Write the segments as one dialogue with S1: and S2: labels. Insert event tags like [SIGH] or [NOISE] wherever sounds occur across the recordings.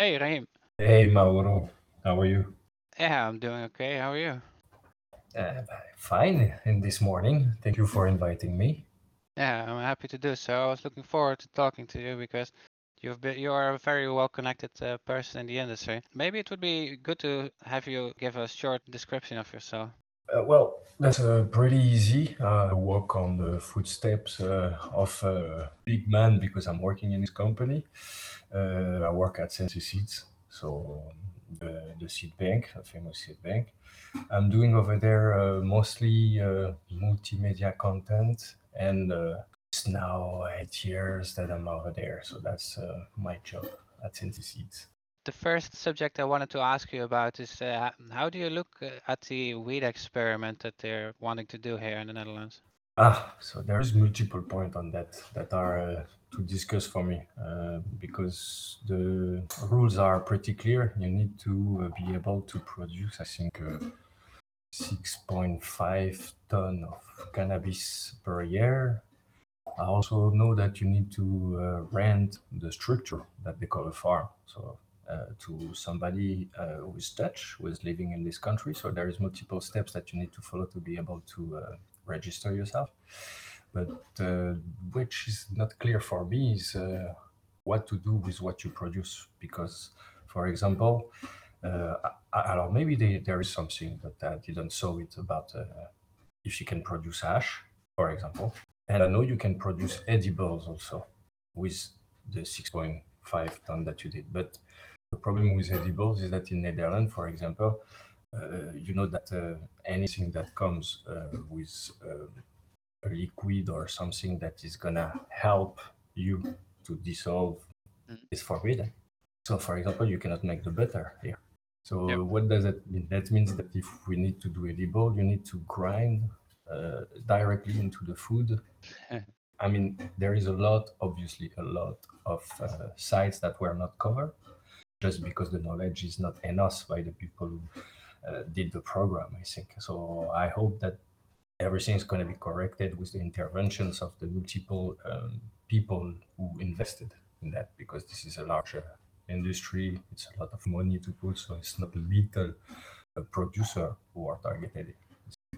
S1: Hey, Raheem.
S2: Hey Mauro, how are you?
S1: Yeah, I'm doing okay. How are you?
S2: Uh, fine in this morning. Thank you for inviting me.
S1: Yeah, I'm happy to do so. I was looking forward to talking to you because you've been you are a very well connected uh, person in the industry. Maybe it would be good to have you give a short description of yourself.
S2: Uh, well, that's uh, pretty easy. I walk on the footsteps uh, of a big man because I'm working in his company. Uh, I work at Sensi Seeds, so the, the seed bank, a famous seed bank. I'm doing over there uh, mostly uh, multimedia content, and it's now eight years that I'm over there. So that's my job at Sensi Seeds
S1: the first subject I wanted to ask you about is uh, how do you look uh, at the weed experiment that they're wanting to do here in the Netherlands?
S2: Ah, so there's multiple points on that that are uh, to discuss for me uh, because the rules are pretty clear. You need to uh, be able to produce, I think, uh, 6.5 ton of cannabis per year. I also know that you need to rent the structure that they call a farm. So to somebody uh, who is Dutch, who is living in this country. So there is multiple steps that you need to follow to be able to uh, register yourself. But which is not clear for me is what to do with what you produce. Because, for example, uh, know, maybe they, there is something that I didn't saw it about uh, if you can produce ash, for example. And I know you can produce edibles also with the 6.5 ton that you did. But the problem with edibles is that in Netherlands, for example, uh, you know that uh, anything that comes uh, with a liquid or something that is gonna help you to dissolve mm. is forbidden. So, for example, you cannot make the butter here. So, yep. what does that mean? That means that if we need to do edible, you need to grind uh, directly into the food. [LAUGHS] I mean, there is a lot, obviously, a lot of uh, sites that were not covered just because the knowledge is not enough by the people who uh, did the program, I think. So I hope that everything is going to be corrected with the interventions of the multiple um, people who invested in that because this is a larger industry. It's a lot of money to put, so it's not a little a producer who are targeted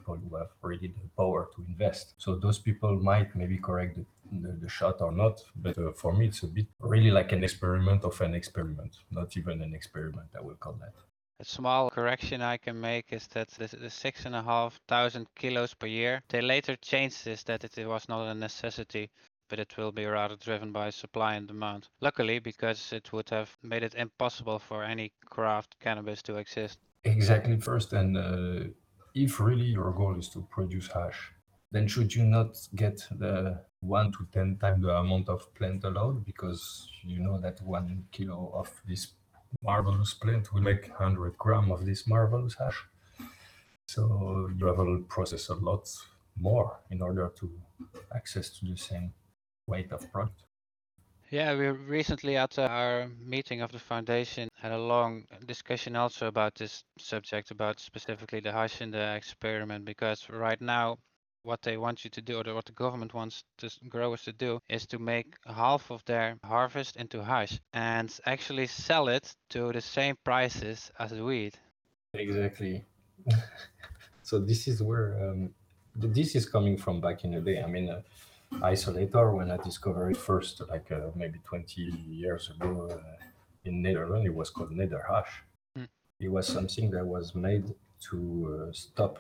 S2: people who have already the power to invest. So those people might maybe correct the, the, the shot or not. But uh, for me, it's a bit really like an experiment of an experiment, not even an experiment, I will call that.
S1: A small correction I can make is that the, the six and a half thousand kilos per year, they later changed this that it was not a necessity but it will be rather driven by supply and demand. Luckily, because it would have made it impossible for any craft cannabis to exist.
S2: Exactly, first, and uh, if really your goal is to produce hash, then should you not get the one to 10 times the amount of plant allowed? Because you know that one kilo of this marvelous plant will make 100 gram of this marvelous hash. So you to process a lot more in order to access to the same weight of product.
S1: Yeah, we recently at our meeting of the foundation had a long discussion also about this subject, about specifically the hash in the experiment, because right now what they want you to do, or what the government wants to growers to do, is to make half of their harvest into hash and actually sell it to the same prices as the weed.
S2: Exactly. [LAUGHS] so this is where um, this is coming from back in the day. I mean. Uh, isolator when I discovered it first, like uh, maybe 20 years ago uh, in Netherlands. It was called Nether Hash. Mm. It was something that was made to uh, stop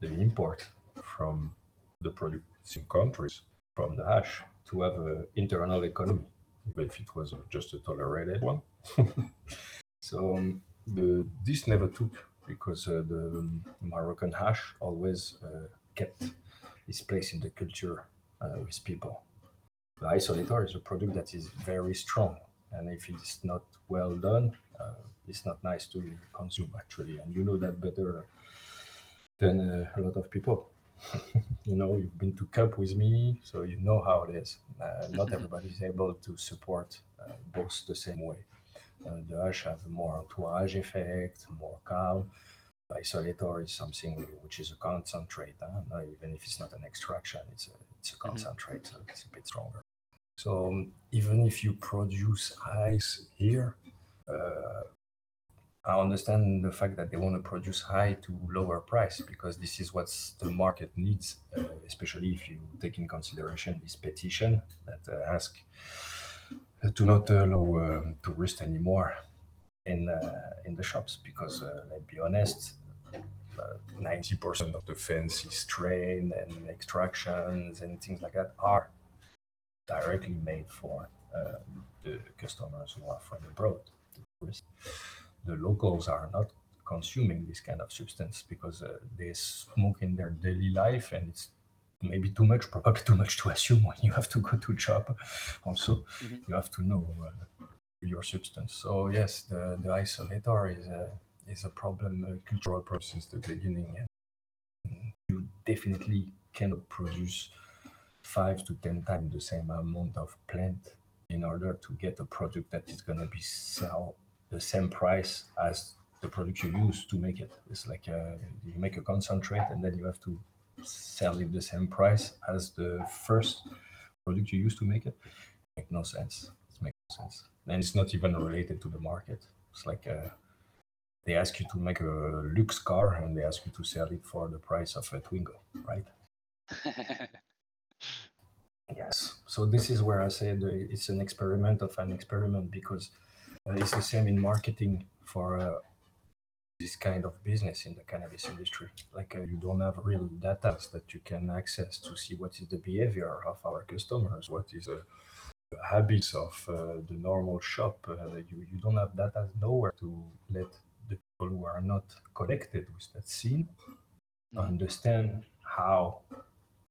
S2: the import from the producing countries from the hash to have an internal economy, even if it was just a tolerated one. [LAUGHS] so um, the, this never took because uh, the Moroccan hash always uh, kept its place in the culture with people. The isolator is a product that is very strong, and if it's not well done, uh, it's not nice to consume actually. And you know that better than uh, a lot of people. [LAUGHS] you know, you've been to cup with me, so you know how it is. Uh, not [LAUGHS] everybody is able to support uh, both the same way. Uh, the hash have more entourage effect, more calm. Isolator is something which is a concentrate, huh? even if it's not an extraction, it's a, it's a mm-hmm. concentrate, so it's a bit stronger. So um, even if you produce ice here, uh, I understand the fact that they want to produce high to lower price because this is what the market needs, uh, especially if you take in consideration this petition that uh, ask to not allow um, tourists anymore in uh, in the shops because uh, let's be honest, uh, ninety percent of the fancy train and extractions and things like that are directly made for uh, the customers who are from abroad, the locals are not consuming this kind of substance because uh, they smoke in their daily life and it's maybe too much probably too much to assume when you have to go to job also. Mm-hmm. you have to know uh, your substance. So yes the, the isolator is a is a problem a cultural process the beginning you definitely cannot produce five to ten times the same amount of plant in order to get a product that is going to be sell the same price as the product you use to make it. It's like uh, you make a concentrate and then you have to sell it the same price as the first product you use to make it. Make no sense. It makes no sense. And it's not even related to the market. It's like uh, they ask you to make a Lux car and they ask you to sell it for the price of a Twingo, right? [LAUGHS] yes. So this is where I said it's an experiment of an experiment because uh, it's the same in marketing for uh, this kind of business in the cannabis industry. Like uh, you don't have real data that you can access to see what is the behavior of our customers, what is uh, the habits of uh, the normal shop. Uh, you, you don't have data nowhere to let who are not connected with that scene mm-hmm. understand how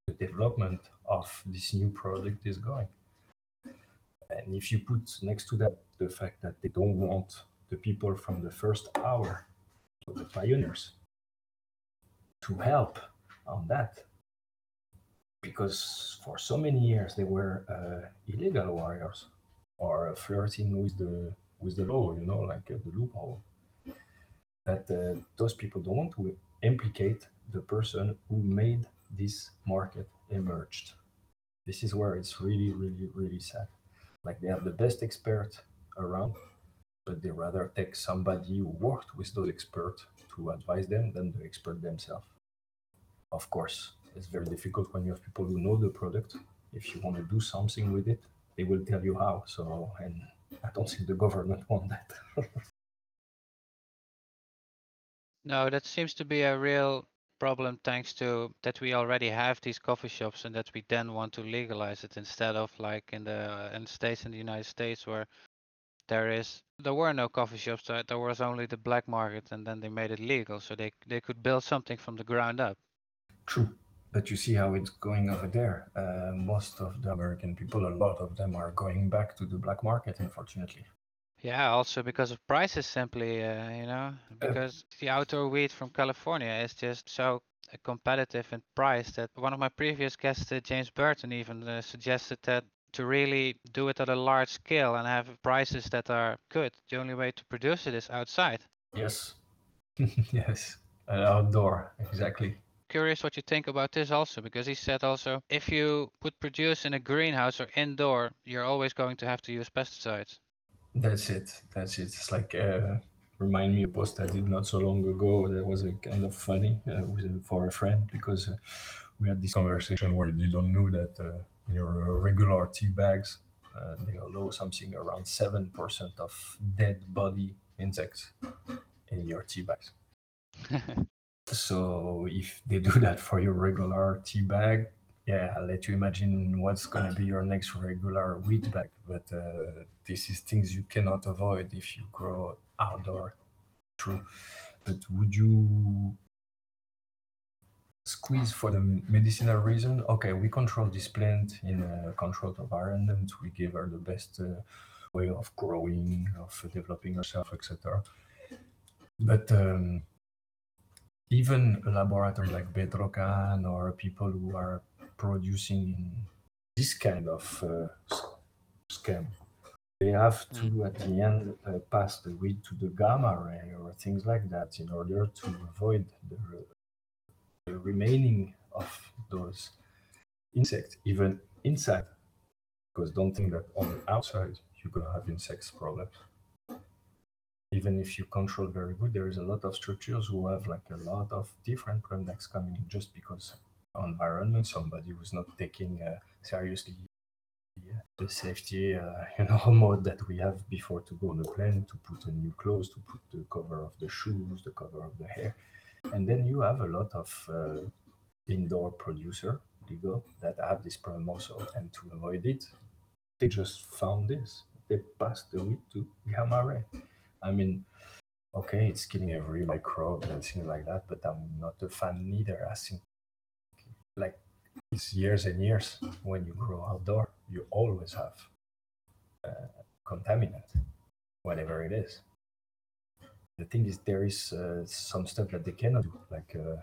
S2: the development of this new product is going. And if you put next to that the fact that they don't want the people from the first hour, so the pioneers, to help on that, because for so many years they were uh, illegal warriors or flirting with the with the law, you know, like uh, the loophole. That uh, those people don't want to implicate the person who made this market emerged. This is where it's really, really, really sad. Like they have the best expert around, but they rather take somebody who worked with those experts to advise them than the expert themselves. Of course, it's very difficult when you have people who know the product. If you want to do something with it, they will tell you how. So, and I don't think the government [LAUGHS] want that. [LAUGHS]
S1: no, that seems to be a real problem thanks to that we already have these coffee shops and that we then want to legalize it instead of like in the in the states in the United States where there is there were no coffee shops so there was only the black market and then they made it legal. So they they could build something from the ground up.
S2: True but you see how it's going over there. Uh, most of the american people a lot of them are going back to the black market unfortunately
S1: yeah also because of prices simply uh, you know because uh, the outdoor wheat from california is just so competitive in price that one of my previous guests uh, james burton even uh, suggested that to really do it at a large scale and have prices that are good, the only way to produce it is outside.
S2: Yes. [LAUGHS] yes. Uh, outdoor, exactly.
S1: Curious what you think about this also, because he said also if you would produce in a greenhouse or indoor, you're always going to have to use pesticides.
S2: That's it. That's it. It's like uh, remind me a post I did not so long ago. That was a kind of funny uh, with, for a friend because uh, we had this conversation where you don't know that uh, your regular tea bags, uh, they allow something around 7% of dead body insects in your tea bags. [LAUGHS] so if they do that for your regular tea bag, yeah, I'll let you imagine what's going to be your next regular bag. But uh, this is things you cannot avoid if you grow outdoor. True. But would you squeeze for the medicinal reason. Okay, we control this plant in a controlled environment. We give her the best uh, way of growing, of developing herself, etc. But um, even a laboratory like Bedrocan or people who are producing in this kind of uh, scam, they have to mm. at the end uh, pass the weed to the gamma ray or things like that in order to avoid the the remaining of those insects, even inside. Because don't think that on the outside you're gonna have insects problems. even if you control very good, there is a lot of structures who have like a lot of different products coming in just because environment, somebody who's not taking uh, seriously the safety, uh, [LAUGHS] you know, mode that we have before to go on the plane, to put a new clothes, to put the cover of the shoes, the cover of the hair, and then you have a lot of uh, indoor producer legal that have this problem also, and to avoid it, they just found this. They passed the weed to gamma ray. I mean, okay, it's killing every microbe and things like that, but I'm not a fan neither. I think like it's years and years when you grow outdoor, you always have uh, contaminant, whatever it is. The thing is, there is uh, some stuff that they cannot do, like uh,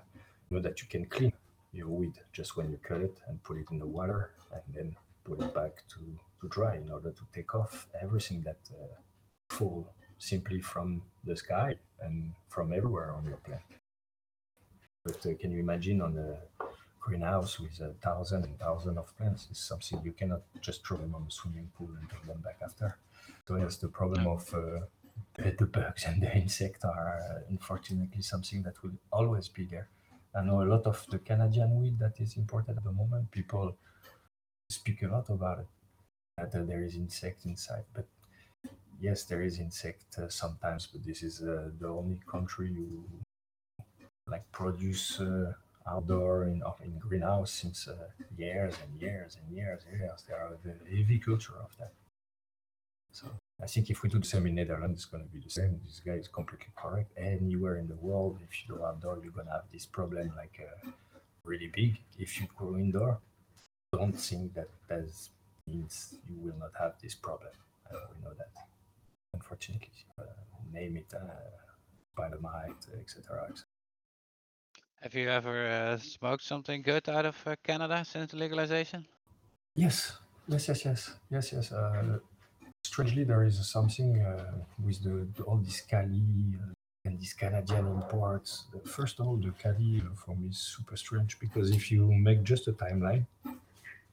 S2: you know that you can clean your weed just when you cut it and put it in the water and then put it back to, to dry in order to take off everything that uh, fall simply from the sky and from everywhere on your plant. But uh, can you imagine on a greenhouse with a thousand and thousand of plants is something you cannot just throw them on the swimming pool and take them back after. So that's the problem of uh, the, the, bugs [LAUGHS] and the insects are uh, unfortunately something that will always be there. I know a lot of the Canadian weed that is imported at the moment. People speak a lot about it that there is insect inside, but yes, there is insect uh, sometimes. But this is uh, the only country you like produce uh, outdoor in, in greenhouse since uh, years and years and years and years. There are a heavy culture of that. So I think if we do the same in Netherlands, it's going to be the same. This guy is completely correct. Anywhere in the world, if you go outdoor, you're going to have this problem like uh, really big. If you go indoor, don't think that that means you will not have this problem. Uh, we know that, unfortunately. Uh, name it, uh, dynamite, etc. Et
S1: have you ever uh, smoked something good out of uh, Canada since legalization?
S2: Yes, yes, yes, yes, yes, yes. Uh, strangely, there is something uh, with the, the, all this Cali uh, and these Canadian imports. First of all, the Cali uh, for me is super strange because if you make just a timeline,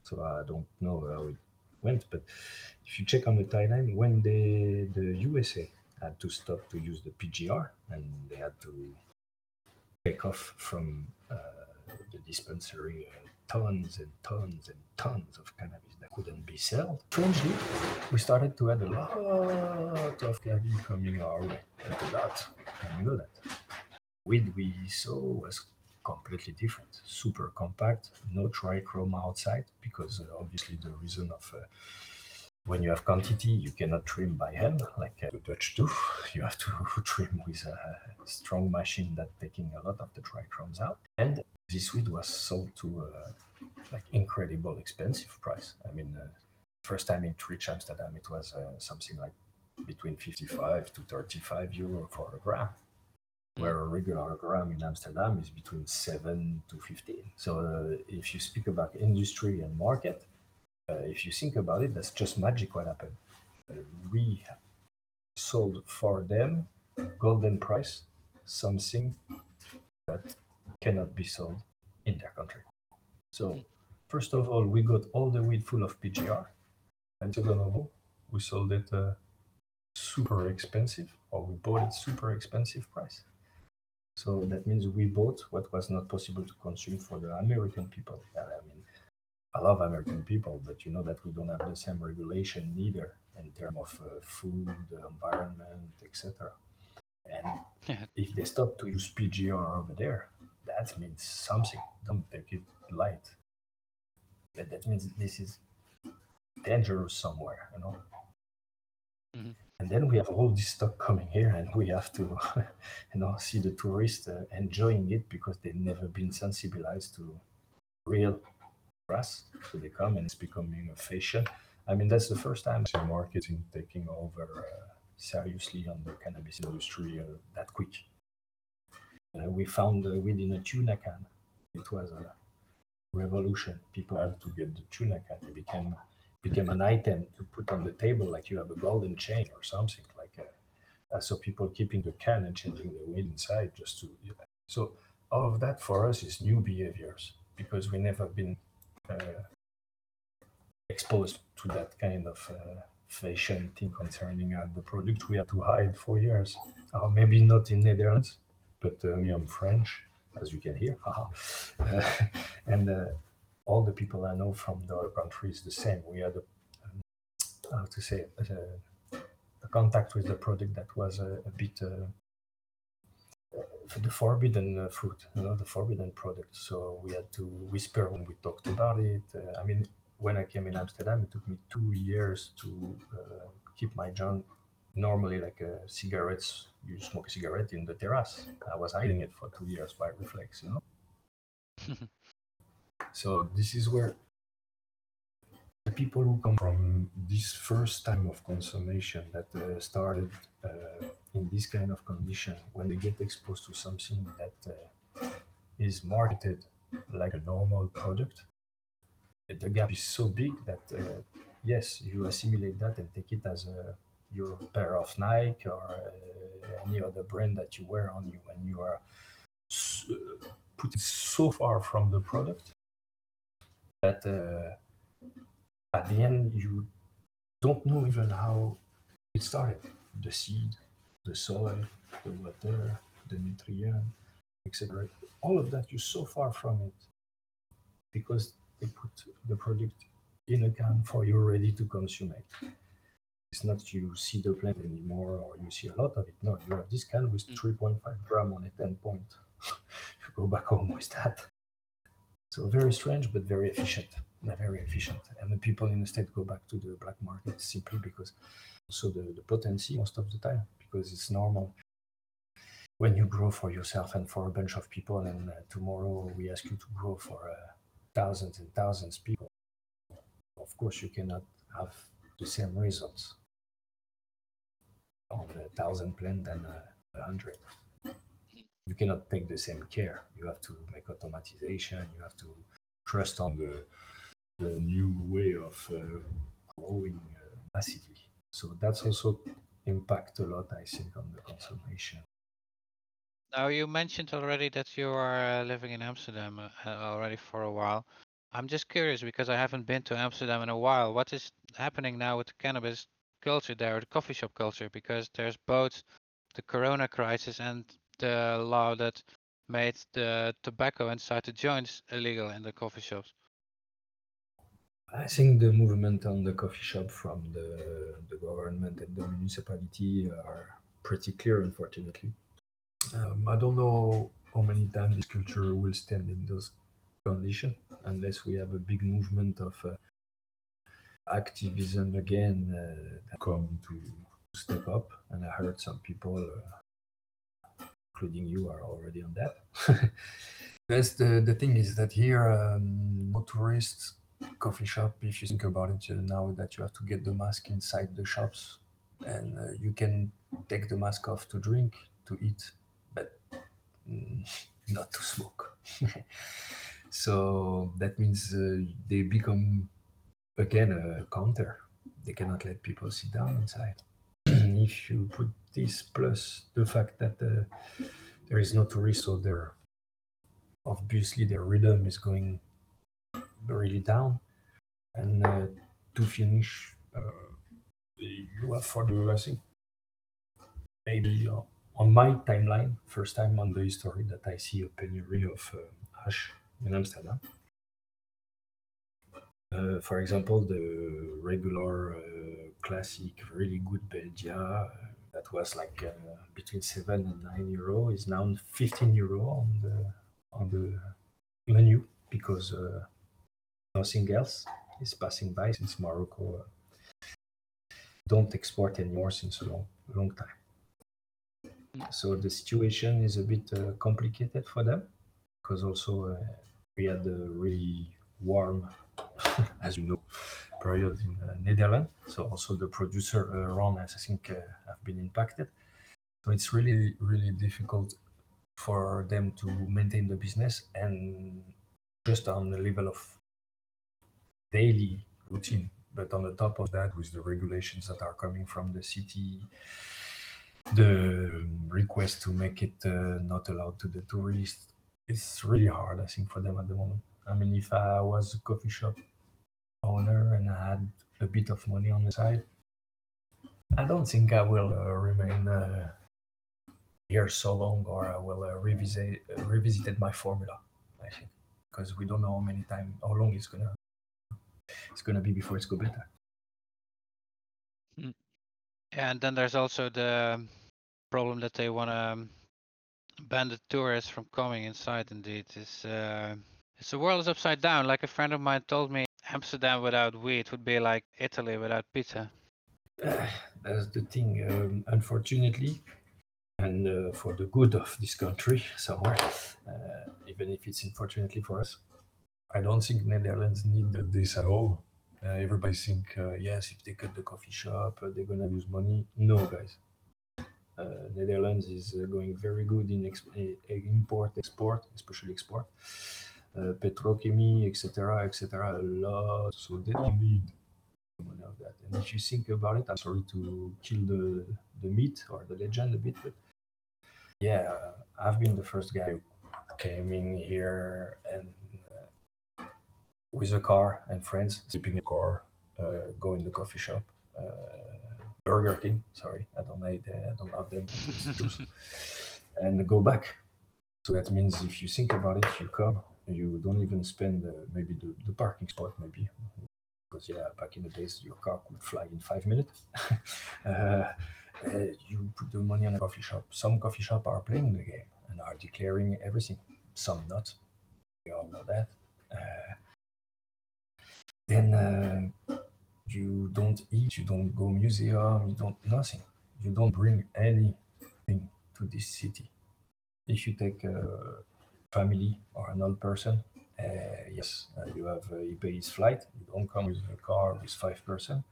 S2: so I don't know how it went, but if you check on the timeline, when the the USA had to stop to use the PGR and they had to take off from uh, the dispensary uh, tons and tons and tons of cannabis that couldn't be sold. Strangely, we started to add a lot of cannabis coming our way. A lot. And you know that. Weed we saw was completely different. Super compact, no trichome outside, because uh, obviously the reason of uh, when you have quantity, you cannot trim by hand like the Dutch do. You have to [LAUGHS] trim with a strong machine that taking a lot of the dry trichomes out. And this weed was sold to uh, like incredible expensive price. I mean, uh, first time in Trich Amsterdam, it was uh, something like between 55 to 35 euro for a gram, hmm. where a regular gram in Amsterdam is between 7 to 15. So uh, if you speak about industry and market, uh, if you think about it, that's just magic what happened. We sold for them golden price something that cannot be sold in their country. So first of all, we got all the weed full of PGR, and second of all, we sold it uh, super expensive, or we bought it super expensive price. So that means we bought what was not possible to consume for the American people. I mean, I love American people, but you know that we don't have the same regulation neither in terms of uh, food, environment, etc. And [LAUGHS] yeah. if they stop to use PGR over there, that means something. Don't take it light. But that means this is dangerous somewhere, you know. Mm-hmm. And then we have all this stuff coming here, and we have to, [LAUGHS] you know, see the tourists uh, enjoying it because they've never been sensibilized to real grass. So they come and it's becoming a fashion. I mean, that's the first time marketing taking over uh, seriously on the cannabis industry uh, that quick. Uh, we found uh, within a tuna can, it was a revolution. People had to get the tuna can. It became became an item to put on the table, like you have a golden chain or something like. Uh, so people keeping the can and changing the weight inside just to. So all of that for us is new behaviors because we never been uh, exposed to that kind of uh, fashion thing concerning uh, the product we had to hide for years. Uh, maybe not in Netherlands, but uh, me, I'm French, as you can hear. [LAUGHS] uh, and uh, all the people I know from the other countries the same. We had a, um, how to say a, a, contact with the product that was a, a bit uh, the forbidden uh, fruit, you know, the forbidden product. So we had to whisper when we talked about it. Uh, I mean, when I came in Amsterdam, it took me two years to uh, keep my joint normally like uh, cigarettes. You smoke a cigarette in the terrace. I was hiding it for two years by reflex, you know. [LAUGHS] so this is where people who come from this first time of consummation that uh, started uh, in this kind of condition, when they get exposed to something that uh, is marketed like a normal product, the gap is so big that uh, yes, you assimilate that and take it as a your pair of Nike or uh, any other brand that you wear on you, and you are so, put it so far from the product that uh, at the end you don't know even how it started. The seed the soil the water the nutrient etc all of that you're so far from it because they put the product in a can for you ready to consume it. It's not you see the plant anymore or you see a lot of it. No you have this can with mm. 3.5 gram on it 10 point. [LAUGHS] You go back home with that. So very strange but very efficient they're very efficient. And the people in the state go back to the black market simply because also the, the potency most of the time, because it's normal when you grow for yourself and for a bunch of people, and uh, tomorrow we ask you to grow for uh, thousands and thousands of people, of course you cannot have the same results on a thousand plant than a hundred. You cannot take the same care. You have to make automatization. You have to trust on the the new way of uh, growing uh, massively. So that's also impact a lot, I think, on the consumption.
S1: Now you mentioned already that you are uh, living in Amsterdam already for a while. I'm just curious because I haven't been to Amsterdam in a while. What is happening now with the cannabis culture there, the coffee shop culture? Because there's both the Corona crisis and the law that made the tobacco inside the joints illegal in the coffee shops.
S2: I think the movement on the coffee shop from the, the government and the municipality are pretty clear, unfortunately. Um, I don't know how many times this culture will stand in those conditions unless we have a big movement of uh, activism again uh, come to step up. And I heard some people, uh, including you, are already on that. [LAUGHS] That's the, the thing is that here, um, no coffee shop if you think about it now that you have to get the mask inside the shops and uh, you can take the mask off to drink to eat but mm, [LAUGHS] not to smoke. [LAUGHS] So that means uh, they become again a counter. They cannot let people sit down inside. [CLEARS THROAT] If you put this plus the fact that uh, there is no tourist so there obviously their rhythm is going really down. And uh, to finish, uh, you have for the think maybe uh, on my timeline, first time on the history that I see a penury of uh, hash in Amsterdam. Uh, for example, the regular classic, really good Beldia that was like between seven and nine euro is now 15 euro on the on the menu because uh, nothing else is passing by since Morocco uh, don't export anymore since a long, long time. So the situation is a bit uh, complicated for them because also uh, we had a really warm, [LAUGHS] as you know, period in uh, Netherlands. So also the producer around us, I think, uh, have been impacted. So it's really, really difficult for them to maintain the business and just on the level of daily routine. But on the top of that, with the regulations that are coming from the city, the request to make it uh, not allowed to the tourists, it's really hard, I think, for them at the moment. I mean, if I was a coffee shop owner and I had a bit of money on the side, I don't think I will uh, remain uh, here so long, or I will uh, revisit uh, revisited my formula. I think because we don't know how many time, how long it's gonna it's gonna be before it's go better.
S1: And then there's also the problem that they want to ban the tourists from coming inside. Indeed, is uh, it's the world is upside down. Like a friend of mine told me, Amsterdam without weed would be like Italy without pizza. [SIGHS]
S2: That's the thing. Um, unfortunately, and uh, for the good of this country [LAUGHS] somewhere, uh, even if it's unfortunately for us, I don't think Netherlands need this at all. Uh, everybody think uh, yes, if they cut the coffee shop, uh, they're gonna lose money. No, guys. Uh, Netherlands is uh, going very good in ex- eh, import, export, especially export, uh, petrochemy, etc., etc. A lot, so they don't need money of that. And if you think about it, I'm sorry to kill the the myth or the legend a bit, but yeah, I've been the first guy who came in here and with a car and friends, sleeping in a car, uh, go in the coffee shop, uh, Burger King. Sorry, I don't hate, uh, I don't love them, [LAUGHS] and go back. So that means if you think about it, you come, you don't even spend uh, maybe the, the parking spot, maybe because yeah, back in the days, your car could fly in five minutes. [LAUGHS] uh, uh, you put the money on a coffee shop. Some coffee shop are playing the game and are declaring everything. Some not. We all know that. Then uh, you don't eat, you don't go museum, you don't nothing. You don't bring anything to this city. If you take a family or an old person, uh, yes, uh, you have uh, you pay his flight. You don't come with a car with five person.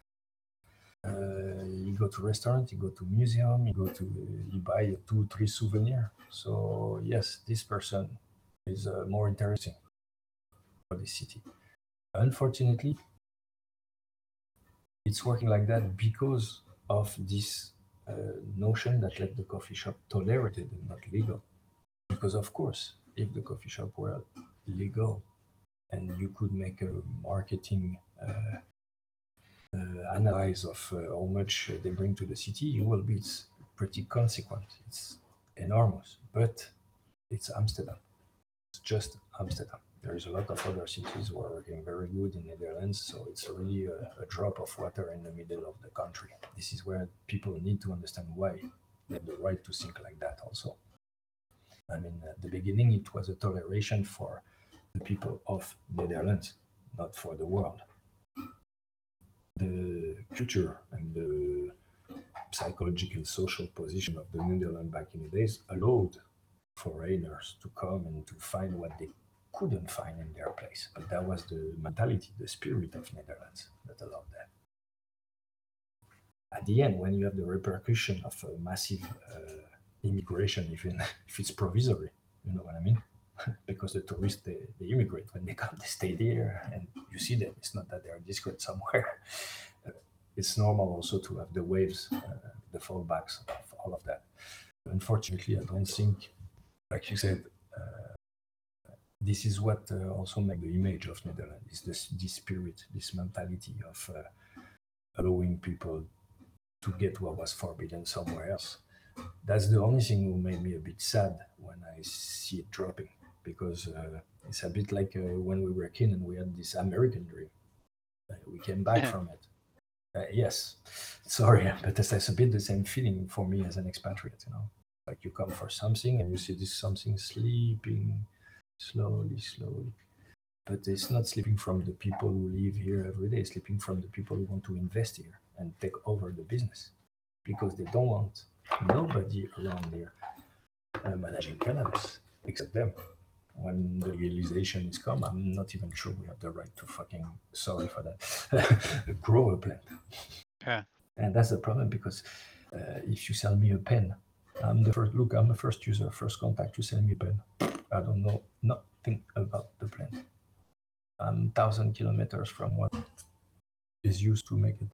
S2: Uh, you go to restaurant, you go to museum, you go to you buy two three souvenir. So yes, this person is uh, more interesting for the city. Unfortunately, it's working like that because of this uh, notion that like the coffee shop tolerated and not legal. Because of course, if the coffee shop were legal and you could make a marketing uh, uh, analyze of uh, how much they bring to the city, you will be it's pretty consequent. It's enormous, but it's Amsterdam. It's just Amsterdam. There is a lot of other cities who are working very good in Netherlands, so it's really a, a drop of water in the middle of the country. This is where people need to understand why they have the right to think like that. Also, I mean, at the beginning, it was a toleration for the people of Netherlands, not for the world. The culture and the psychological social position of the Netherlands back in the days allowed foreigners to come and to find what they couldn't find in their place. But that was the mentality, the spirit of Netherlands that allowed that. At the end, when you have the repercussion of a massive uh, immigration, even [LAUGHS] if it's provisory, you know what I mean? [LAUGHS] because the tourists they, they immigrate when they come they stay there and you see them it's not that they're discreet somewhere [LAUGHS] it's normal also to have the waves uh, the fallbacks of all of that unfortunately i don't think like you said uh, this is what uh, also make the image of netherlands is this, this spirit this mentality of uh, allowing people to get what was forbidden somewhere else that's the only thing who made me a bit sad when i see it dropping because uh, it's a bit like uh, when we were kid and we had this American dream. Uh, we came back from it. Uh, yes, sorry, [LAUGHS] but that's a bit the same feeling for me as an expatriate. You know, like you come for something and you see this something sleeping slowly, slowly. But it's not sleeping from the people who live here every day. It's sleeping from the people who want to invest here and take over the business because they don't want nobody around there uh, managing cannabis except them when the legalization is come, I'm not even sure we have the right to fucking sorry for that [LAUGHS] grow a plant.
S1: Yeah.
S2: And that's the problem because uh, if you sell me a pen, I'm the first look. I'm the first user, first contact to sell me pen. I don't know nothing about the plant. I'm thousand kilometers from what is used to make it.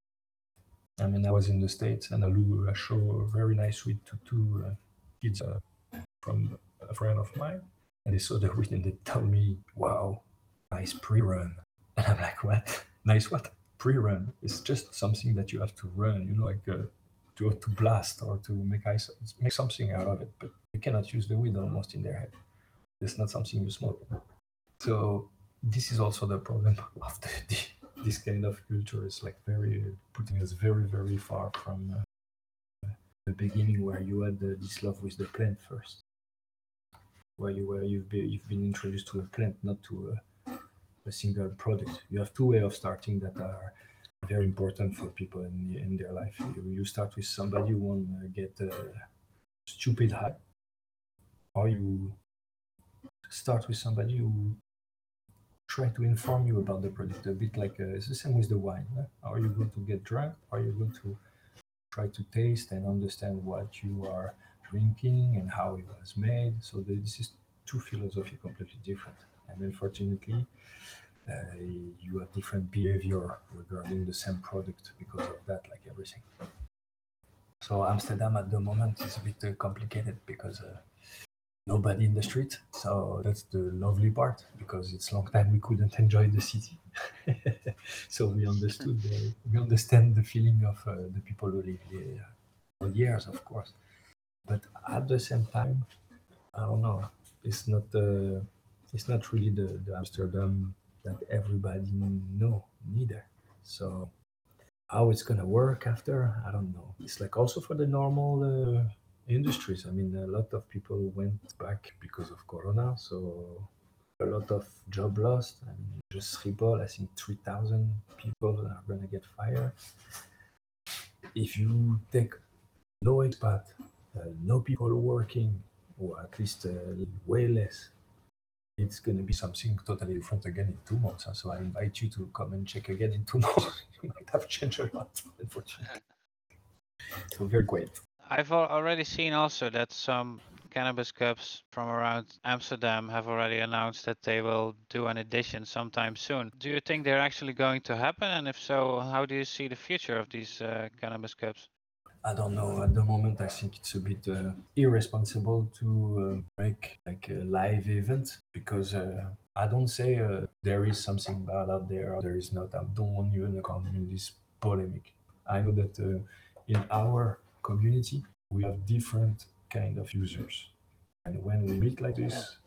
S2: I mean, I was in the states and I, I show a very nice weed to two uh, kids uh, from a friend of mine and they saw the weed and they tell me, wow, nice pre-run. And I'm like, what? Nice what? Pre-run. It's just something that you have to run, you know, like uh, to, to blast or to make ice, make something out of it, but you cannot use the weed almost in their head. It's not something you smoke. So this is also the problem [LAUGHS] of the, the, this kind of culture. It's like very putting us very very far from uh, the beginning where you had this love with the plant first, where you where you've been you've been introduced to a plant, not to a, a single product. You have two way of starting that are very important for people in, in their life. You, you start with somebody who want to get a stupid high, or you start with somebody who try to inform you about the product a bit like uh, it's the same with the wine huh? are you going to get drunk are you going to try to taste and understand what you are drinking and how it was made so this is two philosophy completely different and unfortunately you have different behavior regarding the same product because of that like everything so amsterdam at the moment is a bit uh, complicated because uh, nobody in the street. So that's the lovely part because it's long time we couldn't enjoy the city. [LAUGHS] so we understood, the, we understand the feeling of uh, the people who live there for years, of course. But at the same time, I don't know. It's not uh, it's not really the, the Amsterdam that everybody know neither. So how it's gonna work after, I don't know. It's like also for the normal uh, industries. I mean, a lot of people went back because of Corona, so a lot of job lost. I mean, just Schiphol, I think 3,000 people are to get fired. If you take no expat, uh, no people working, or at least uh, way less, it's going to be something totally different again in two months. So I invite you to come and check again in two [LAUGHS] months. you might have changed a lot, unfortunately. [LAUGHS] So very great.
S1: I've already seen also that some cannabis cups from around Amsterdam have already announced that they will do an edition sometime soon. Do you think they're actually going to happen? And if so, how do you see the future of these uh, cannabis cups?
S2: I don't know. At the moment, I think it's a bit uh, irresponsible to uh, make like a live event because uh, I don't say uh, there is something bad out there or there is not. I don't want you to come in this polemic. I know that uh, in our community, we have different kind of users. And when we meet like this,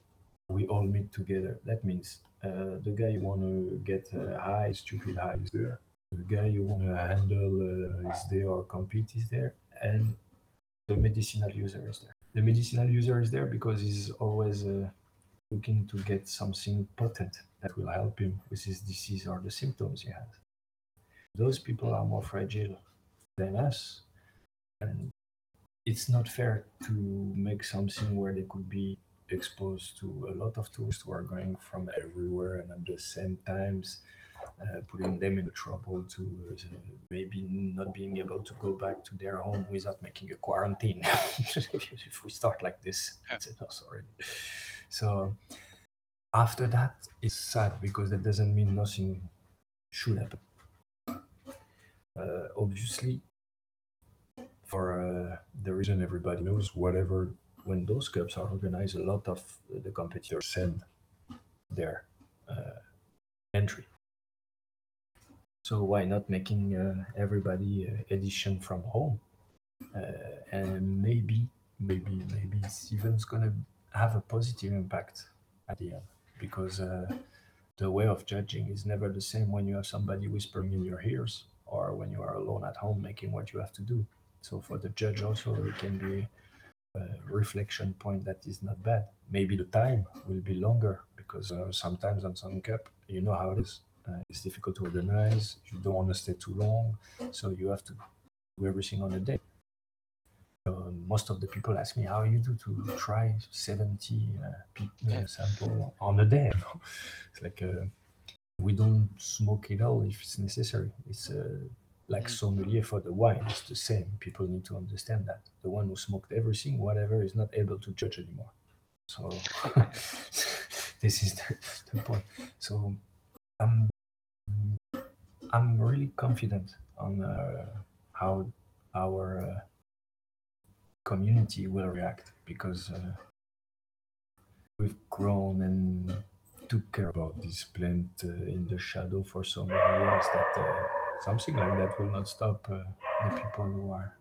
S2: we all meet together. That means uh, the guy want to get uh, high, stupid high is there. The guy you want to handle uh, is there or compete is there. And the medicinal user is there. The medicinal user is there because he's always uh, looking to get something potent that will help him with his disease or the symptoms he has. Those people are more fragile than us and it's not fair to make something where they could be exposed to a lot of tourists who are going from everywhere and at the same times putting them in trouble to uh, maybe not being able to go back to their home without making a quarantine. [LAUGHS] If we start like this that's enough already so after that it's sad because that doesn't mean nothing should happen. Uh, obviously for uh, the reason everybody knows, whatever, when those cups are organized, a lot of the competitors send their uh, entry. So why not making uh, everybody uh, edition from home? Uh, and maybe, maybe, maybe it's gonna have a positive impact at the end because uh, the way of judging is never the same when you have somebody whispering in your ears or when you are alone at home making what you have to do. So for the judge also, it can be a reflection point that is not bad. Maybe the time will be longer because uh, sometimes on some cup, you know how it is. Uh, it's difficult to organize. You don't want to stay too long, so you have to do everything on a day. Uh, most of the people ask me how you do to try 70 uh, uh sample on a day. [LAUGHS] it's like uh, we don't smoke it all if it's necessary. It's uh, like mm. sommelier for the wine it's the same people need to understand that the one who smoked everything whatever is not able to judge anymore so [LAUGHS] this is the, the, point so i'm i'm really confident on uh, how our uh, community will react because uh, we've grown and took care about this plant uh, in the shadow for so many years that uh, something like that will not stop uh, the people who are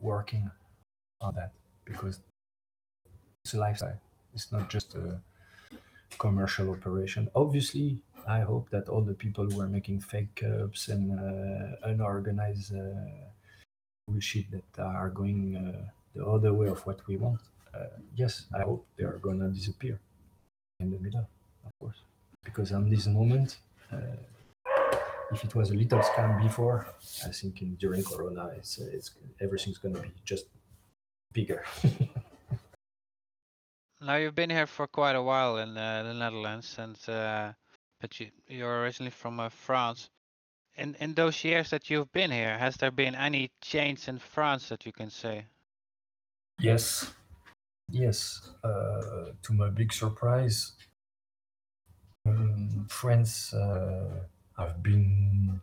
S2: working on that because it's a lifestyle. It's not just a commercial operation. Obviously, I hope that all the people who are making fake cups and uh, unorganized uh, bullshit that are going uh, the other way of what we want, uh, yes, I hope they are gonna disappear in the middle, of course. Because on this moment, uh, if it was a little scam before, I think in, during Corona, it's, uh, it's everything's gonna be just bigger. [LAUGHS]
S1: Now you've been here for quite a while in uh, the Netherlands, and uh, but you you're originally from uh, France. In in those years that you've been here, has there been any change in France that you can say?
S2: Yes, yes. Uh, to my big surprise, um, France uh, have been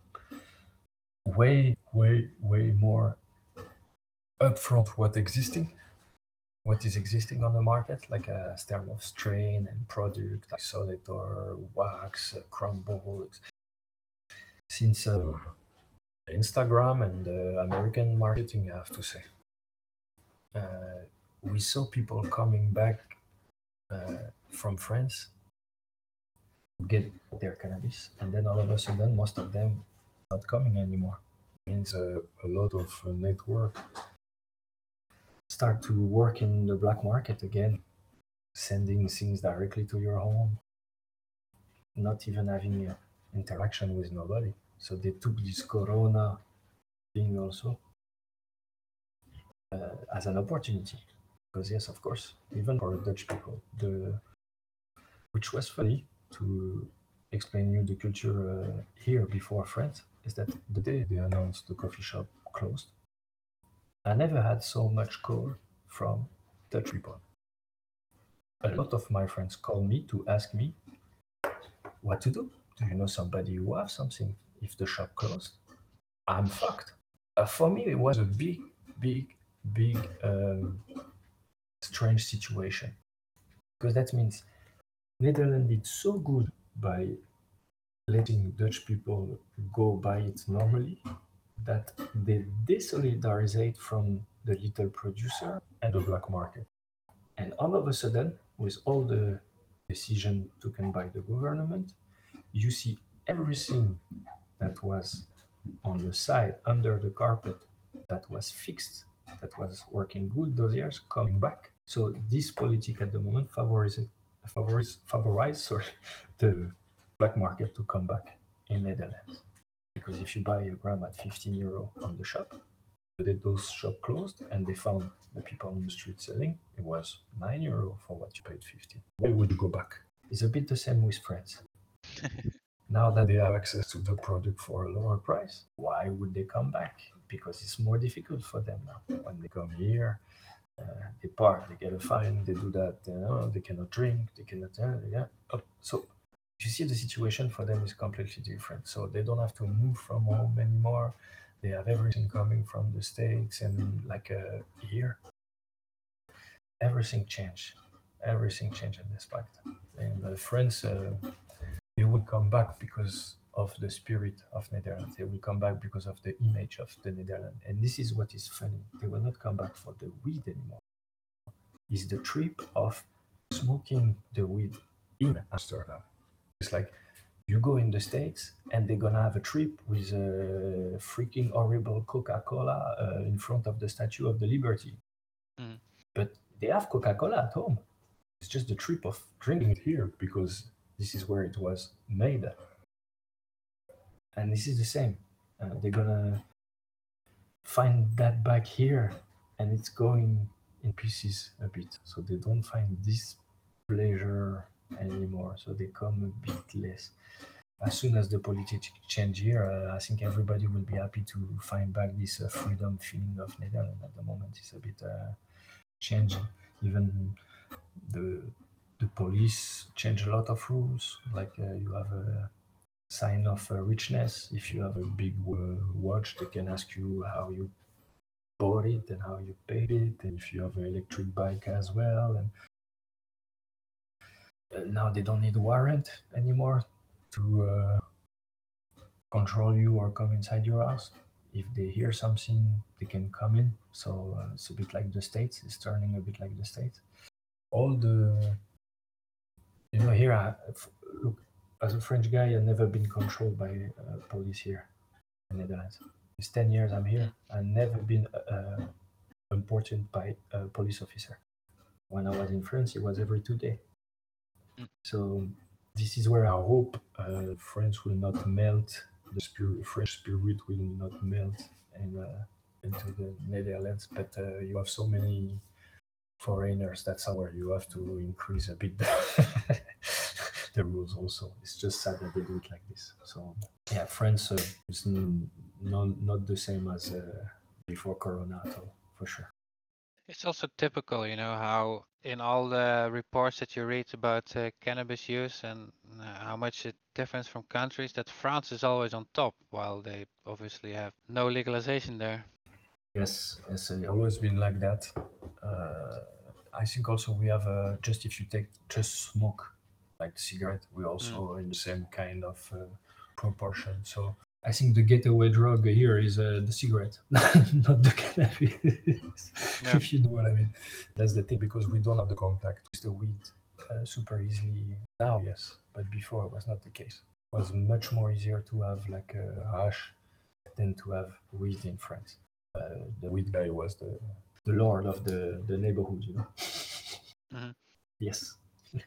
S2: way, way, way more upfront what existing, what is existing on the market, like a term of strain and product, like Solitor, wax, uh, crumble. Since uh, Instagram and American marketing, I have to say uh, we saw people coming back uh, from France get their cannabis, and then all of a sudden, most of them not coming anymore. Means uh, a lot of uh, network start to work in the black market again, sending things directly to your home, not even having uh, interaction with nobody. So they took this Corona thing also uh, as an opportunity. Because yes, of course, even for Dutch people, the which was funny to explain you the culture uh, here before France is that the day they announced the coffee shop closed, I never had so much call from Dutch people. A lot of my friends call me to ask me what to do. Do you know somebody who have something? If the shop closed, I'm fucked. Uh, for me, it was a big, big big um, strange situation because that means Netherlands did so good by letting Dutch people go by it normally that they desolidarizate from the little producer and the black market. And all of a sudden, with all the decision taken by the government, you see everything that was on the side under the carpet that was fixed that was working good those years coming back. So this politic at the moment favorizes favorize, favorize sorry, [LAUGHS] the black market to come back in Netherlands. Because if you buy a gram at 15 euro on the shop, the those shop closed and they found the people on the street selling, it was 9 euro for what you paid 15. Why would you go back? It's a bit the same with France. [LAUGHS] now that they have access to the product for a lower price, why would they come back? because it's more difficult for them now. When they come here, uh, they park, they get a fine, they do that, you know, they cannot drink, they cannot, uh, yeah. Oh, so you see, the situation for them is completely different. So they don't have to move from home anymore. They have everything coming from the States and like a year Everything changed. Everything changed in this fact. And uh, friends, uh, they would come back because of the spirit of Netherlands. They will come back because of the image of the Netherlands. And this is what is funny. They will not come back for the weed anymore. It's the trip of smoking the weed in Amsterdam. It's like you go in the States and they're gonna have a trip with a freaking horrible Coca-Cola uh, in front of the Statue of the Liberty. Mm. But they have Coca-Cola at home. It's just the trip of drinking it here because this is where it was made and this is the same. Uh, they're gonna find that back here, and it's going in pieces a bit. So they don't find this pleasure anymore. So they come a bit less. As soon as the politics change here, uh, I think everybody will be happy to find back this uh, freedom feeling of Netherlands. At the moment, it's a bit uh, changing. Even the the police change a lot of rules. Like uh, you have a sign of uh, richness. If you have a big watch, they can ask you how you bought it and how you paid it. And if you have an electric bike as well. And now they don't need warrant anymore to uh, control you or come inside your house. if they hear something, they can come in. So uh, it's a bit like the States. It's turning a bit like the States. All the, you know, here, I, look, as a French guy, I've never been controlled by uh, police here in the Netherlands. It's 10 years I'm here. I've never been uh, imported by a police officer. When I was in France, it was every two days. So this is where I hope uh, France will not melt the spirit, French spirit will not melt and, uh, into the Netherlands. But uh, you have so many foreigners. That's how you have to increase a bit the, [LAUGHS] the rules. Also, it's just sad that they do it like this. So yeah, France uh, is n- not not the same as uh, before Corona for sure.
S1: It's also typical, you know, how in all the reports that you read about uh, cannabis use and uh, how much it differs from countries, that France is always on top, while they obviously have no legalization there.
S2: Yes, it's always been like that. Uh, I think also we have uh, just if you take just smoke, like cigarette, we also mm. in the same kind of uh, proportion. So I think the getaway drug here is uh, the cigarette, [LAUGHS] not the cannabis. Yeah. if you know what I mean. That's the thing because we don't have the contact with the weed uh, super easily now. Yes, but before it was not the case. It was much more easier to have like a hash than to have weed in France. Uh, the weed guy was the the lord of the the neighborhood, you know. Mm-hmm. Yes,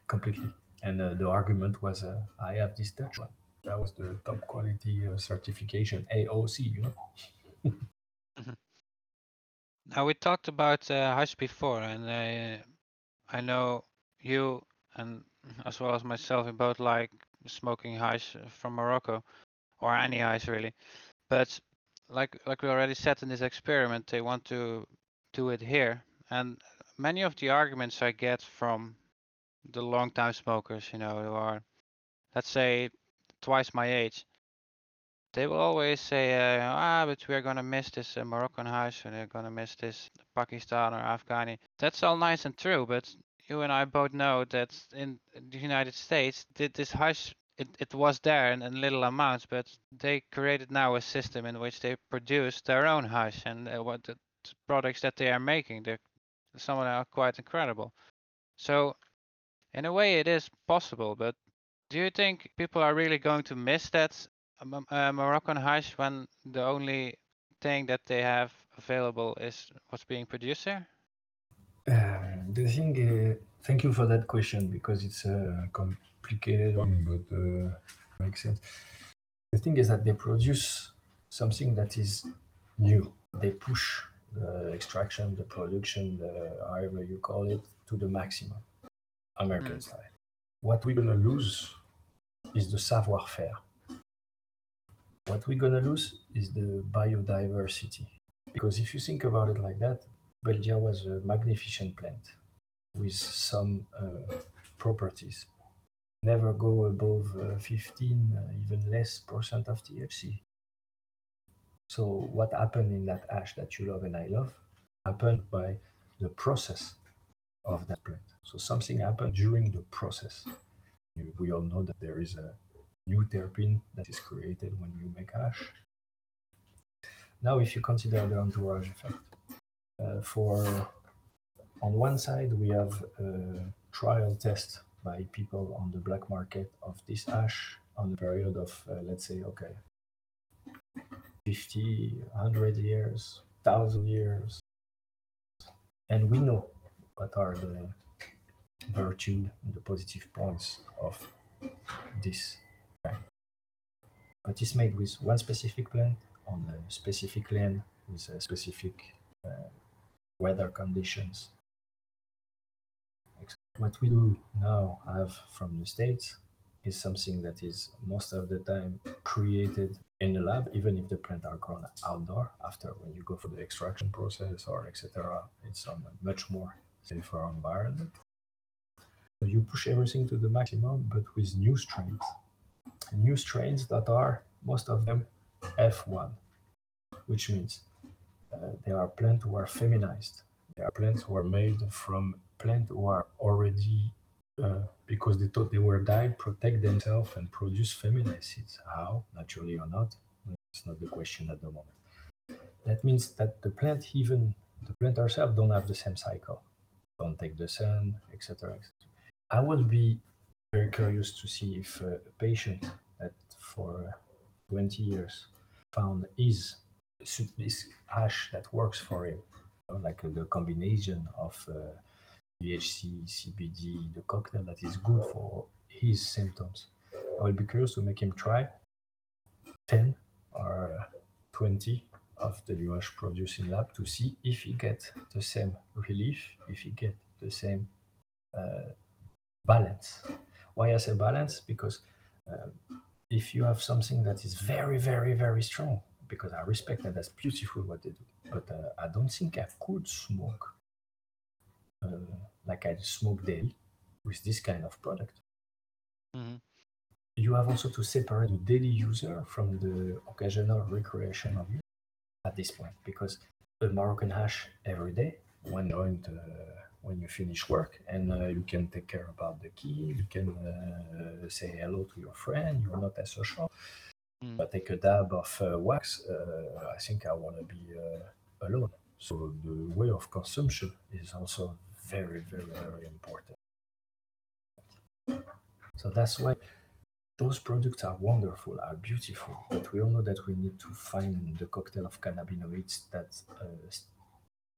S2: completely. And uh, the argument was, uh, I have this Dutch one that was the top quality uh, certification AOC, you know. [LAUGHS]
S1: mm-hmm. Now we talked about uh, hash before, and I, I know you and as well as myself, we both like smoking hash from Morocco, or any hash really. But like like we already said in this experiment, they want to do it here, and many of the arguments I get from the long time smokers, you know, who are let's say twice my age, they will always say, uh, ah, but we are gonna miss this uh, Moroccan hash, and they're gonna miss this Pakistan or Afghani. That's all nice and true, but you and I both know that in the United States, this hash it, it was there in, in, little amounts, but they created now a system in which they produce their own hash and uh, what the products that they are making, they're some of them are quite incredible. So in a way, it is possible, but do you think people are really going to miss that um, uh, Moroccan hash when the only thing that they have available is what's being produced there?
S2: Uh, the thing, uh, thank you for that question because it's a complicated one, but uh, makes sense. The thing is that they produce something that is new. They push the extraction, the production, the, however you call it, to the maximum, American mm. style. What we're gonna lose is the savoir-faire. What we're gonna lose is the biodiversity. Because if you think about it like that, Beldia was a magnificent plant with some uh, properties. Never go above uh, 15, uh, even less percent of THC. So what happened in that ash that you love and I love happened by the process of that plant. So something happened during the process. We all know that there is a new terpene that is created when you make hash. Now, if you consider the entourage effect, uh, for on one side we have a trial test by people on the black market of this hash on a period of uh, let's say okay 50 100 years 1000 years and we know what are the virtue and the positive points of this. But it's made with one specific plant on a specific land with a specific uh, weather conditions. What we do now have from the States is something that is most of the time created in the lab, even if the plant are grown outdoor. After when you go for the extraction process or etc., it's on a much more safer environment. So you push everything to the maximum, but with new strains. New strains that are most of them F1, which means uh, there are plants who are feminized. There are plants who are made from plants who are already, uh, because they thought they were dying, protect themselves and produce feminized seeds. How, naturally or not, it's not the question at the moment. that means that the plant, even the plant ourselves, don't have the same cycle. Don't take the sun, etc. I would be very curious to see if a patient that for 20 years found his this hash that works for him, like the combination of uh, CBD, the cocktail that is good for his symptoms. I will be curious to make him try 10 or 20 of the UH producing lab to see if he get the same relief, if he get the same uh, balance. Why I say balance? Because um, if you have something that is very, very, very strong, because I respect that that's beautiful what they do, but uh, I don't think I could smoke uh, like I smoke daily with this kind of product.
S1: hmm
S2: You have also to separate the daily user from the occasional recreational user at this point, because a Moroccan hash every day when going to when you finish work and uh, you can take care about the key you can uh, say hello to your friend you're not as social.
S1: Mm.
S2: but take a dab of uh, wax uh, i think i want to be uh, alone. So the way of consumption is also very very very important. So that's why those products are wonderful are beautiful but we all know that we need to find the cocktail of cannabinoids that uh,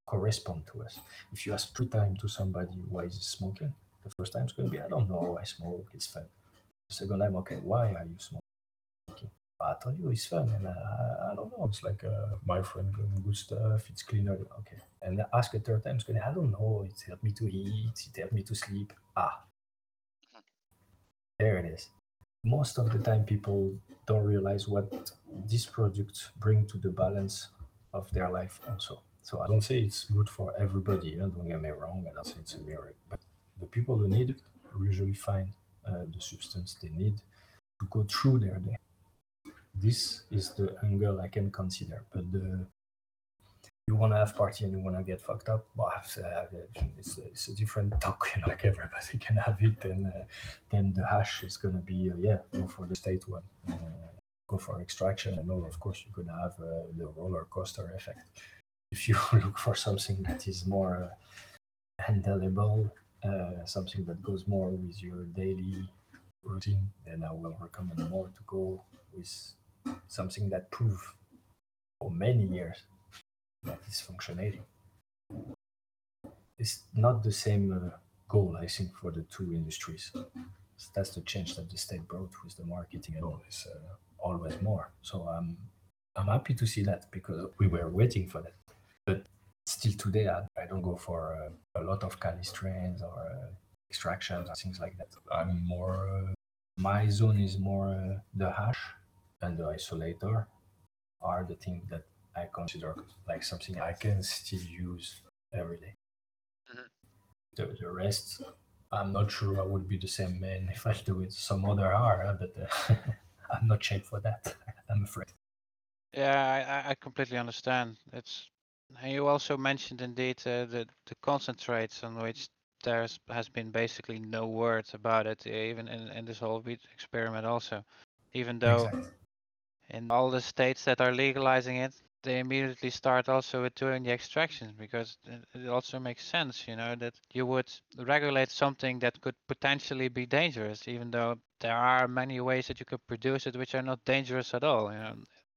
S2: correspond to us. If you ask three times to somebody why is he smoking, the first time it's going to be, I don't know, I smoke, it's fun. The second time, okay, why are you smoking? I told you it's fun, and uh, I don't know. It's like uh, my friend doing good stuff. It's cleaner, okay. And ask a third time, it's going. To be, I don't know. It helped me to eat. It helped me to sleep. Ah, there it is. Most of the time, people don't realize what these products bring to the balance of their life also. So I don't say it's good for everybody. Yeah? Don't get me wrong. I don't say it's a miracle. But the people who need it usually find uh, the substance they need to go through their day. This is the angle I can consider. But the you want to have party and you want to get fucked up, but it's, uh, it's, it's a different talk. [LAUGHS] You know, like everybody can have it, and uh, then the hash is gonna be uh, yeah, go for the state one, uh, go for extraction, and all. Of course, you're gonna have uh, the roller coaster effect if you [LAUGHS] look for something that is more uh, handleable, something that goes more with your daily routine, then I will recommend more to go with something that prove for many years that is functioning. It's not the same uh, goal, I think, for the two industries. That's the change that the state brought with the marketing and all. Is uh, always more. So I'm I'm happy to see that because we were waiting for that but still today I, I don't go for uh, a lot of Cali strains or uh, extractions or things like that. I'm more uh, my zone is more uh, the hash and the Ice-O-Lator are the things that I consider like something I can still use every day.
S1: Mhm.
S2: The, the rest, I'm not sure I would be the same man if I do it. Some other are, but uh, [LAUGHS] I'm not shaped for that. [LAUGHS] I'm afraid.
S1: Yeah, I, I- completely understand. It's and you also mentioned indeed uh, the the concentrates on which there has been basically no word about it, uh, even in, in this whole weed experiment also. Even though
S2: Exactly.
S1: in all the states that are legalizing it, they immediately start also with doing the extractions because it, also makes sense, you know, that you would regulate something that could potentially be dangerous, even though there are many ways that you could produce it which are not dangerous at all. You know,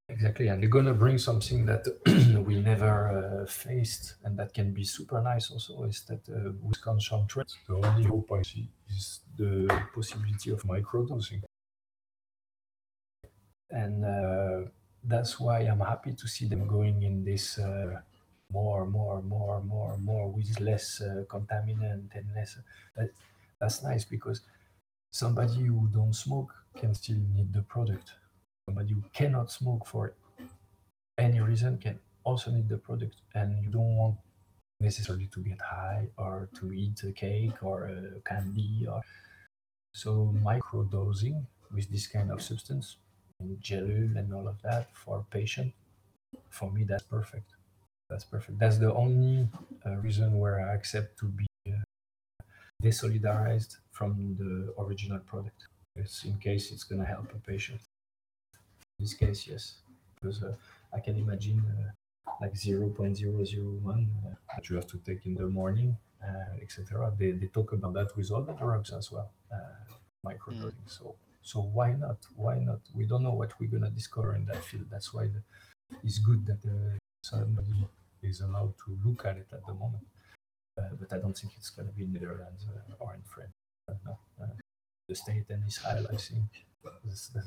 S2: Exactly, and they're gonna bring something that [CLEARS THROAT] we never uh, faced, and that can be super nice. Also, is that uh, with the only hope I see is the possibility of microdosing, and uh, that's why I'm happy to see them going in this uh, more, more, more, more, more with less uh, contaminant and less. That, that's nice because somebody who don't smoke can still need the product somebody who cannot smoke for any reason can also need the product and you don't want necessarily to get high or to eat a cake or a candy or so microdosing with this kind of substance and and all of that for patient for me that's perfect. That's perfect. That's the only uh, reason where i accept to be uh, desolidarized from the original product. It's in case it's going to help a patient. In this case, yes, because uh, I can imagine uh, like 0.001 uh, that you have to take in the morning, uh, etc. They, they talk about that with other drugs as well, uh, microdosing. So so why not? Why not? We don't know what we're gonna discover in that field. That's why the, it's good that uh, somebody is allowed to look at it at the moment. Uh, but I don't think it's gonna be in the Netherlands uh, or in France. no. Uh, the state and Israel, I think,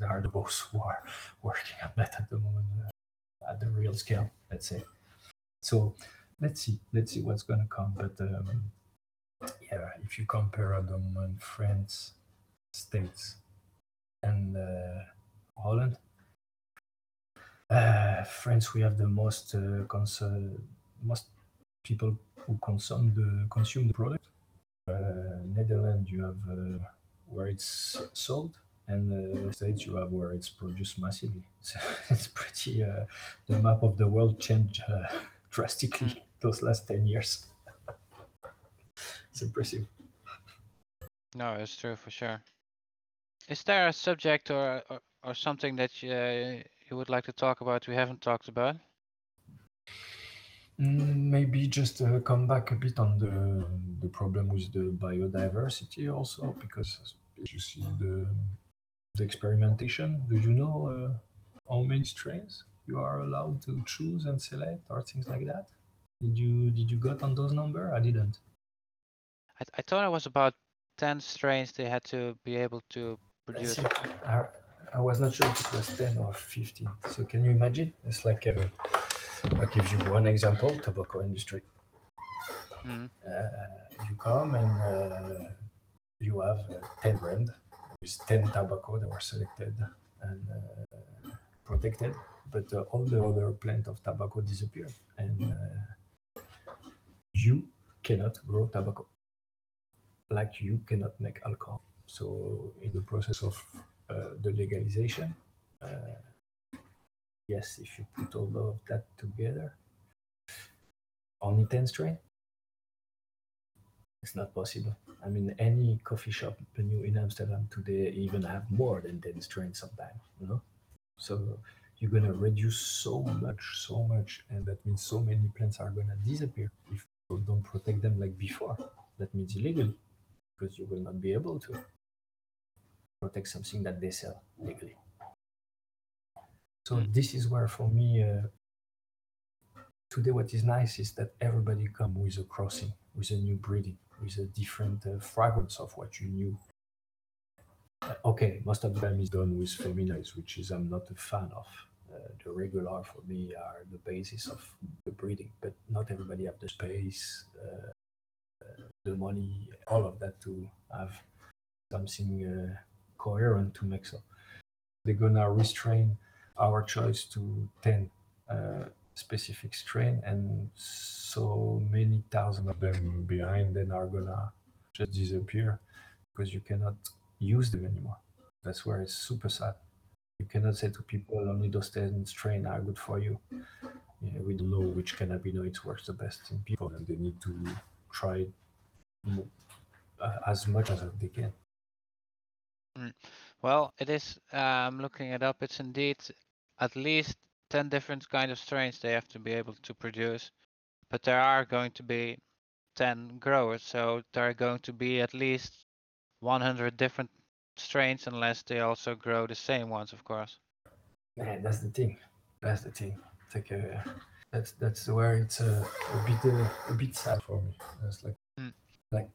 S2: are the both [LAUGHS] who are working on that at the moment uh, at the real scale, let's say. So let's see, let's see what's gonna come. But um, yeah, if you compare the moment France, States, and uh, Holland. Uh, France, we have the most uh, concern, most people who consume the consume the product. Netherlands, you have where it's sold, and the states you have where it's produced massively. [LAUGHS] So it's pretty. Uh, the map of the world changed uh, [LAUGHS] drastically mm. [LAUGHS] those last ten years. it's impressive.
S1: No, it's true for sure. Is there a subject or or, or something that you, uh, you would like to talk about we haven't talked about?
S2: Mm, maybe just uh, come back a bit on the the problem with the biodiversity also, because you see the the experimentation. Do you know uh, how many strains you are allowed to choose and select, or things like that? Did you did you got on those number? I didn't.
S1: I, I thought it was about ten strains they had to be able to produce.
S2: I, I was not sure if it was 10 or 15. So can you imagine? It's like, uh, I'll give you one example, tobacco industry. Mm. Uh, you come and uh, you have uh, 10 brand with 10 tobacco that were selected and uh, protected, but uh, all the other plant of tobacco disappeared and you cannot grow tobacco like you cannot make alcohol. So in the process of uh, the legalization, uh, yes, if you put all of that together, only 10 strain, it's not possible. I mean, any coffee shop new in Amsterdam today even have more than 10 strains sometimes, you know? So you're gonna reduce so much, so much, and that means so many plants are gonna disappear if you don't protect them like before. That means illegally, because you will not be able to protect something that they sell legally. So hmm. this is where, for me, uh, today what is nice is that everybody come with a crossing, with a new breeding, with a different uh, fragrance of what you knew. Uh, okay, most of them is done with feminized, which is I'm not a fan of. Uh, the regular for me are the basis of the breeding, but not everybody have the space, uh, uh, the money, all of that to have something coherent to make so. They're gonna restrain our choice to 10 uh, specific strain and so many thousand of them behind then are gonna just disappear because you cannot use them anymore. That's where it's super sad. You cannot say to people only those 10 strain are good for you. Yeah, we don't know which cannabinoids works the best in people and they need to try uh, as much as they can.
S1: Mm. Well, it is. I'm um, looking it up. It's indeed at least ten different kind of strains they have to be able to produce, but there are going to be ten growers, so there are going to be at least 100 different strains, unless they also grow the same ones, of course.
S2: Yeah, that's the thing. That's the thing. It's like uh, that's that's where it's uh, a bit uh, a bit sad for me. It's like mm. like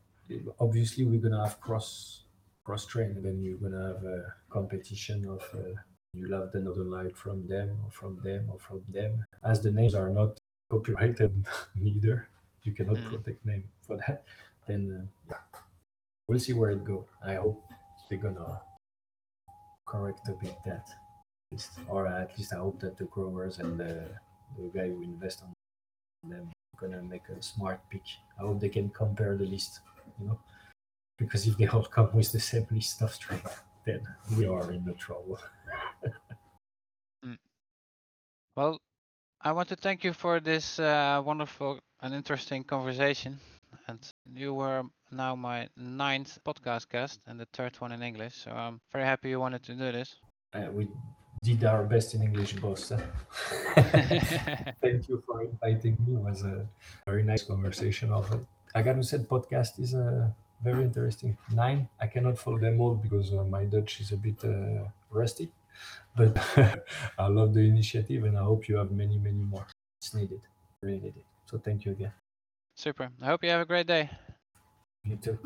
S2: obviously we're gonna have cross cross train, then you're gonna have a competition of uh, you'll have another light from them or from them or from them. As the names are not copyrighted [LAUGHS] neither, you cannot mm. protect name for that. Then uh, yeah, we'll see where it go. I hope they're gonna correct a bit that, or at least I hope that the growers and the the guy who invest on them gonna make a smart pick. I hope they can compare the list, you know because if they all come with the same list of strength, then we are in the trouble. [LAUGHS]
S1: mm. Well, I want to thank you for this uh, wonderful and interesting conversation. And you were now my ninth podcast guest and the third one in English. So I'm very happy you wanted to do this.
S2: Uh, we did our best in English, boss. [LAUGHS] [LAUGHS] Thank you for inviting me. It was a very nice conversation. Of it. I got to say, podcast is uh, very interesting. Nine, I cannot follow them all because uh, my Dutch is a bit uh, rusty, [LAUGHS] but [LAUGHS] I love the initiative and I hope you have many, many more. It's needed, really needed. So thank you again.
S1: Super. I hope you have a great day.
S2: You too.